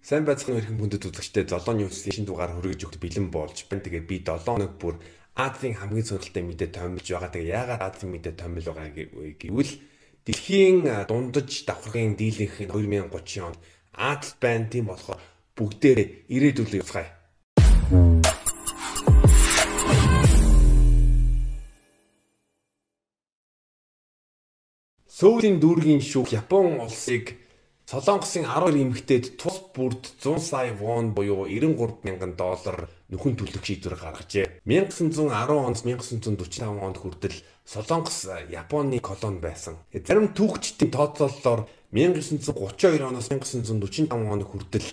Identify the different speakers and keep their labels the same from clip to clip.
Speaker 1: Сайн байцгаана хэрхэн хүндэт үзэгчтэй золоо ньюс шин дугаар хүргэж өгөх бэлэн болж байна. Тэгээ би 7 хоног бүр Азийн хамгийн сонирхолтой мэдээ томилж байгаа. Тэгээ яагаад Азийн мэдээ томил байгаа гэвэл дэлхийн дундаж давхаргын дийлэнх нь 2030 онд Аз байна. Тийм болохоор бүгдээрээ ирээдүйлээ явцгаая. Сөүлийн дүүргийн шүүх Япон улсыг Солонгосын 12 эмэгтэйд тус бүрд 100 сая вон буюу 93 мянган доллар нөхөн төлөх шийдвэр гаргажээ. 1910 онд 1945 онд хүртэл Солонгос Японы колони байсан. Зарим түүхчдийн тооцоололоор 1932 оноос 1945 оны хүртэл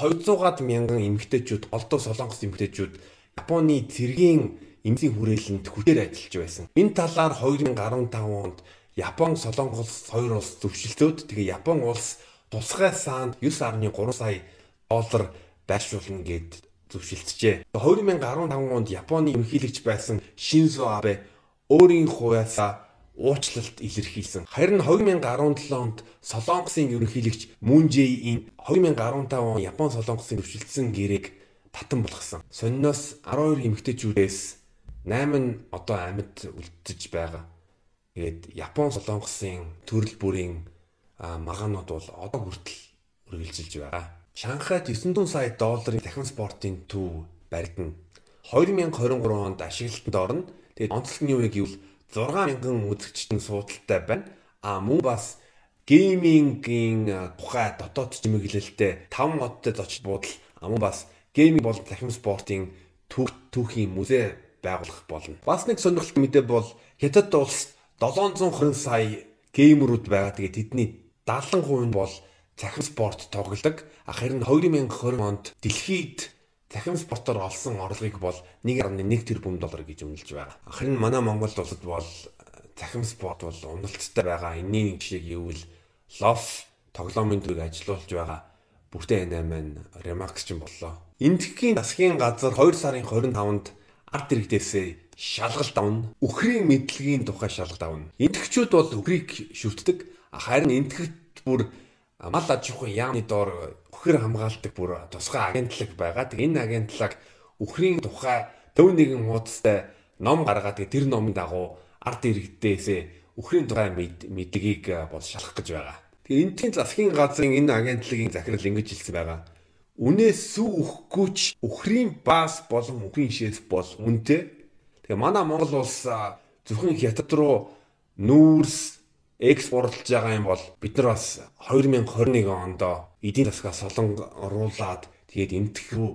Speaker 1: 200-аад мянган эмэгтэйчүүд голдуу Солонгос эмэгтэйчүүд Японы цэргийн эмзийн хүрээлэнд хүчээр ажиллаж байсан. Энэ талаар 2015 онд Япон Солонгос хоёр улс зөвшөлтөөд тэгээ Япон улс тусгай саанд 9.3 сая доллар байршуулна гэд зөвшөлтжээ. 2015 онд Японы ерөнхийлөгч байсан Шинзо Абе өөрийн хувьяасаа уучлалт илэрхийлсэн. Харин 2017 онд Солонгосын ерөнхийлөгч Мун Жэйин 2015 он Япон Солонгосын өвчлөлтсөн гэрээг татан болгосон. Сонноос 12 эмэгтэйчүүдээс 8 нь одоо амьд үлдэж байгаа. Тэгээд Япон Солонгосын төрөл бүрийн магаанууд бол одоо хүртэл үргэлжилж байгаа. Шанхайд 900 сая долларын дахин спортын төв баригдана. 2023 онд ашиглалтанд орно. Тэгээд онцлог нь юу вэ гэвэл 6000 үзэгчдийн суудалтай байна. А мөн бас геймингийн тухай дотоод чимэглэлтэй 5 модтой зочид буудал мөн бас гейминг болон дахин спортын түүх түүхийн музей байгуулах болно. Бас нэг сонирхолтой мэдээ бол Хятад улс 720 сая геймерүүд байгаа. Тэгээ тэдний 70% нь бол цахим спорт тоглодог. Харин 2020 онд дэлхийд цахим спортоор олсон орлогыг бол 1.1 тэрбум доллар гэж үнэлж байгаа. Харин манай Монгол улсад бол цахим спорт бол уналттай байгаа. Энэний нэг жишээг гэвэл LOF тоглоомын төрөйг ажилуулж байгаа бүртээ энэ маань Remax ч юм боллоо. Эндхийн засгийн газар 2 сарын 25-нд арт иргэдээсээ шалгалт авна. Үхрийн мэдлэгийн тухай шалгалт авна. Энтгчүүд бол үхрийг шүтдэг. Харин энтгт бүр мал аж ахуйн яамны доор үхэр хамгаалдаг бүр тусгай агентлаг байгаа. Тэг энэ агентлаг үхрийн тухай төв нэгэн хуудастай ном гаргаад тэр номын дагуу арт иргэдээсээ үхрийн тухай мэдлэгийг бол шалгах гэж байгаа. Тэгээ энтхийн засгийн газрын энэ агентлагийн захирал ингэж хэлсэн байгаа. Үнээс сүү өгөхгүй ч үхрийн баас болон үхрийн шээс бол үнэтэй Тэгээ манай Монгол улс зөвхөн хятад руу нүүрс экспортлж байгаа юм бол бид нар бас 2021 онд эдийн засгаа солон оруулаад тэгээд эмтэх рүү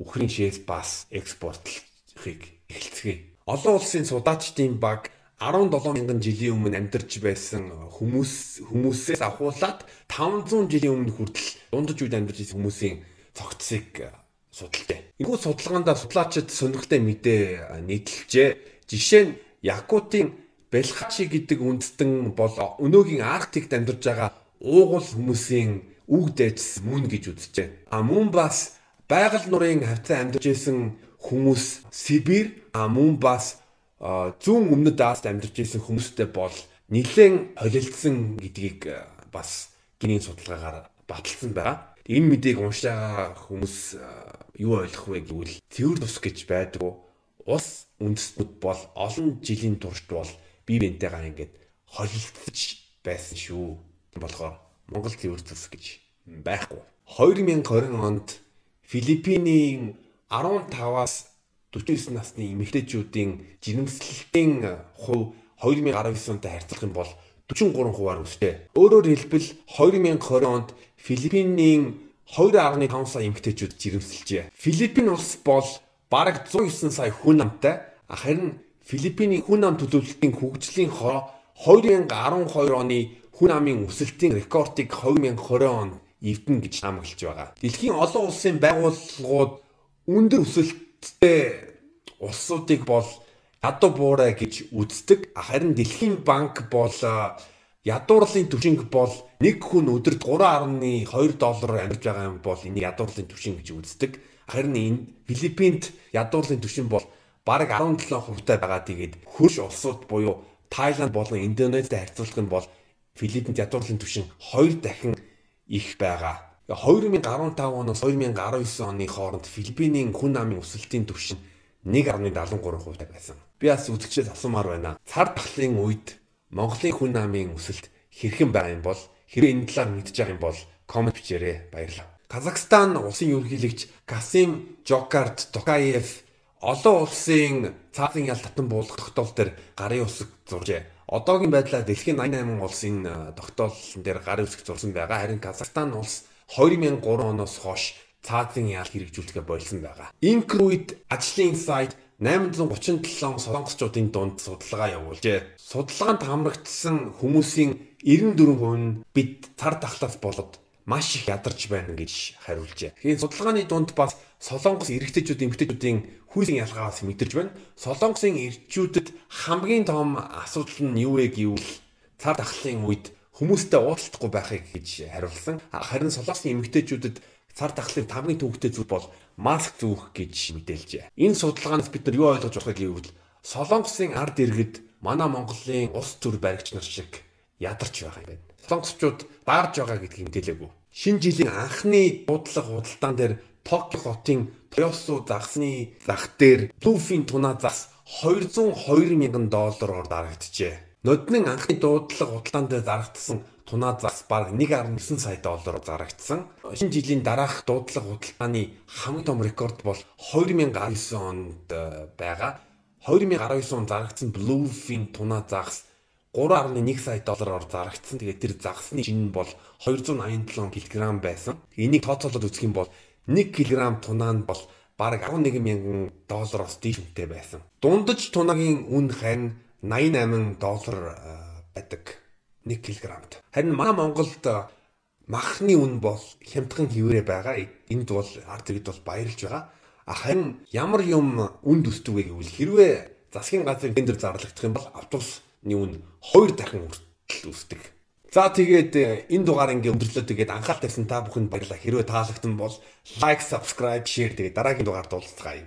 Speaker 1: үхрийн шээс бас экспортлохыг эхэлцгээе. Олон улсын судаачдын баг 17 мянган жилийн өмнө амьдарч байсан хүмүүс хүмүүсээс ахуулаад 500 жилийн өмнө хүртэл дундаж үед амьдарч байсан хүмүүсийн цогцсыг судалтай. Энэхүү судалгаанд судлаачид сонирхолтой мэдээ нийтэлжээ. Жишээ нь Якутийн Белхачи гэдэг үндэстэн бол өнөөгийн Арктикт амьдарч байгаа уугуул хүмүүсийн үг дайжс мөн гэж үзжээ. А мөн бас байгаль нурын хавцаа амьдарч исэн хүмүүс Сибирь а мөн бас зүүн өмнөд Азид амьдарч исэн хүмүүстэй бол нэлээд холилдсон гэдгийг бас гинийн судалгаагаар баталсан байгаа. Энэ мэдээг уншаа хүмүүс юу ойлгох вэ гэвэл цэвэр тус гэж байдаг. Ус үндэстнүүд бол олон жилийн туршид бол бие биентэйгээ ингээд холилдож байсан шүү. болохоор Монгол цэвэр тус гэж байхгүй. 2020 онд Филиппинийн 15-аас 49 насны эмэгтэйчүүдийн жирэмслэлтийн хувь 2019 онтой харьцах юм бол 43 хувиар өсжээ. Өөрөөр хэлбэл 2020 онд Филиппинийн 2.5 сая эмэгтэйчүүд жирэмсэлжээ. Филиппин улс бол бараг 109 сая хүн амтай. Харин Филиппиний хүн ам төлөвлөлтийн хөгжлийн хороо 2012 оны хүн амын өсөлтийн рекордыг 2020 онд эвдэн гэж намаглаж байгаа. Дэлхийн олон улсын байгууллагууд өндөр өсөлттэй улсуудыг бол ядуу буурай гэж үздэг. Харин Дэлхийн банк бол ядуурлын түвшинг бол нэг хүн өдөрт 3.2 доллараар амьдарч байгаа юм бол энэ ядуурлын түвшин гэж үздэг. Харин энэ Филиппинд ядуурлын түвшин бол бараг 17% таа байгаа. Тэгээд хөрш улсууд буюу Тайланд болон Индонезид харьцуулах нь бол Филиппинд ядуурлын түвшин 2 дахин их байгаа. 2015 оноос 2019 оны хооронд Филиппинийн хүн амын өсөлтийн түвшин 1.73% байсан. Би бас үзэгчээс асуумаар байна. Цар тахлын үед Монголын хүн амын өсөлт хэрхэн байгаа юм бол хэрэг энэ талаар мэдж байгаа юм бол коммент бичээрэй. Баярлалаа. Казахстан улсын ерөнхийлөгч Касим Жокарт Токаев олон улсын цаазын ял татан буулгах тогтоол дээр гарын үсэг зуржээ. Одоогийн байдлаар дэлхийн 88 улсын тогтоолн дээр гарын үсэг зурсан байгаа. Харин Казахстан улс 2003 оноос хойш цаазын ял хэрэгжүүлэхэ болсон байгаа. Инкруид ажлын сайт 837 солонгосчуудын дунд судалгаа явуулжээ. Судалгаанд хамрагдсан хүмүүсийн 94% нь бид цар тахлаас болоод маш их ядарч байна гэж хариулжээ. Тэгэхээр судалгааны дунд бас Солонгос эрэгтэйчүүд эмэгтэйчүүдийн хүйсийн ялгаас мэдэрч байна. Солонгосын эрчүүдэд хамгийн том асуудал нь юу вэ гэвэл цар тахлын үед хүмүүстэй уулзахгүй байхыг гэж хариулсан. Харин Солонгосын эмэгтэйчүүдэд цар тахлын хамгийн төвөгтэй зүйл бол маск зүүх гэж мэдээлжээ. Энэ судалгаанаас бид нар юу ойлгож байгаа гэвэл Солонгосын ард иргэд манай Монголын ус төр баригч нар шиг ядарч байгаа юм байна. Солонгосчууд баарж байгаа гэдгийг мэдээлээгүй. Шинэ жилийн анхны дуудлага худалдаан дээр Токио хотын Тоёсу загсны зах дээр Bluefin тунаа зас 202 мянган доллараар дарагджээ. Нодны анхны дуудлага худалдаан дээр зарагдсан тунаа зас баг 1.9 сая доллараар зарагдсан. Шинэ жилийн дараах дуудлага худалдааны хамгийн том рекорд бол 2019 онд э, байгаа. 2019 онд зарагдсан Bluefin тунаа загс 3.1 сая доллараар зарагдсан. Тэгээд тэр загсны жин бол 287 кг байсан. Энийг тооцоолоод үзэх юм бол 1 кг тунаа нь бол бараг 11 мянган доллароос дээш үнэтэй байсан. Дундаж тунагийн үн харин 88 доллар байдаг 1 кг-т. Харин манай Монголд махны үн бол хямдхан хэвээрээ байгаа. Энд бол ард иргэд бол баярлж байгаа. Харин ямар юм үнд өсдөг вэ гэвэл хэрвээ засгийн газрын тендер зарлагдах юм бол автобус ний үн 2 дахин хүртэл өсдөг. За тэгээд энэ дугаар ингээ өндөрлөө тэгээд анхаарал тавьсан та бүхэнд баярлалаа. Хэрвээ таалагдсан бол лайк, subscribe, share тэгээд дараагийн дугаард уулзцгаая.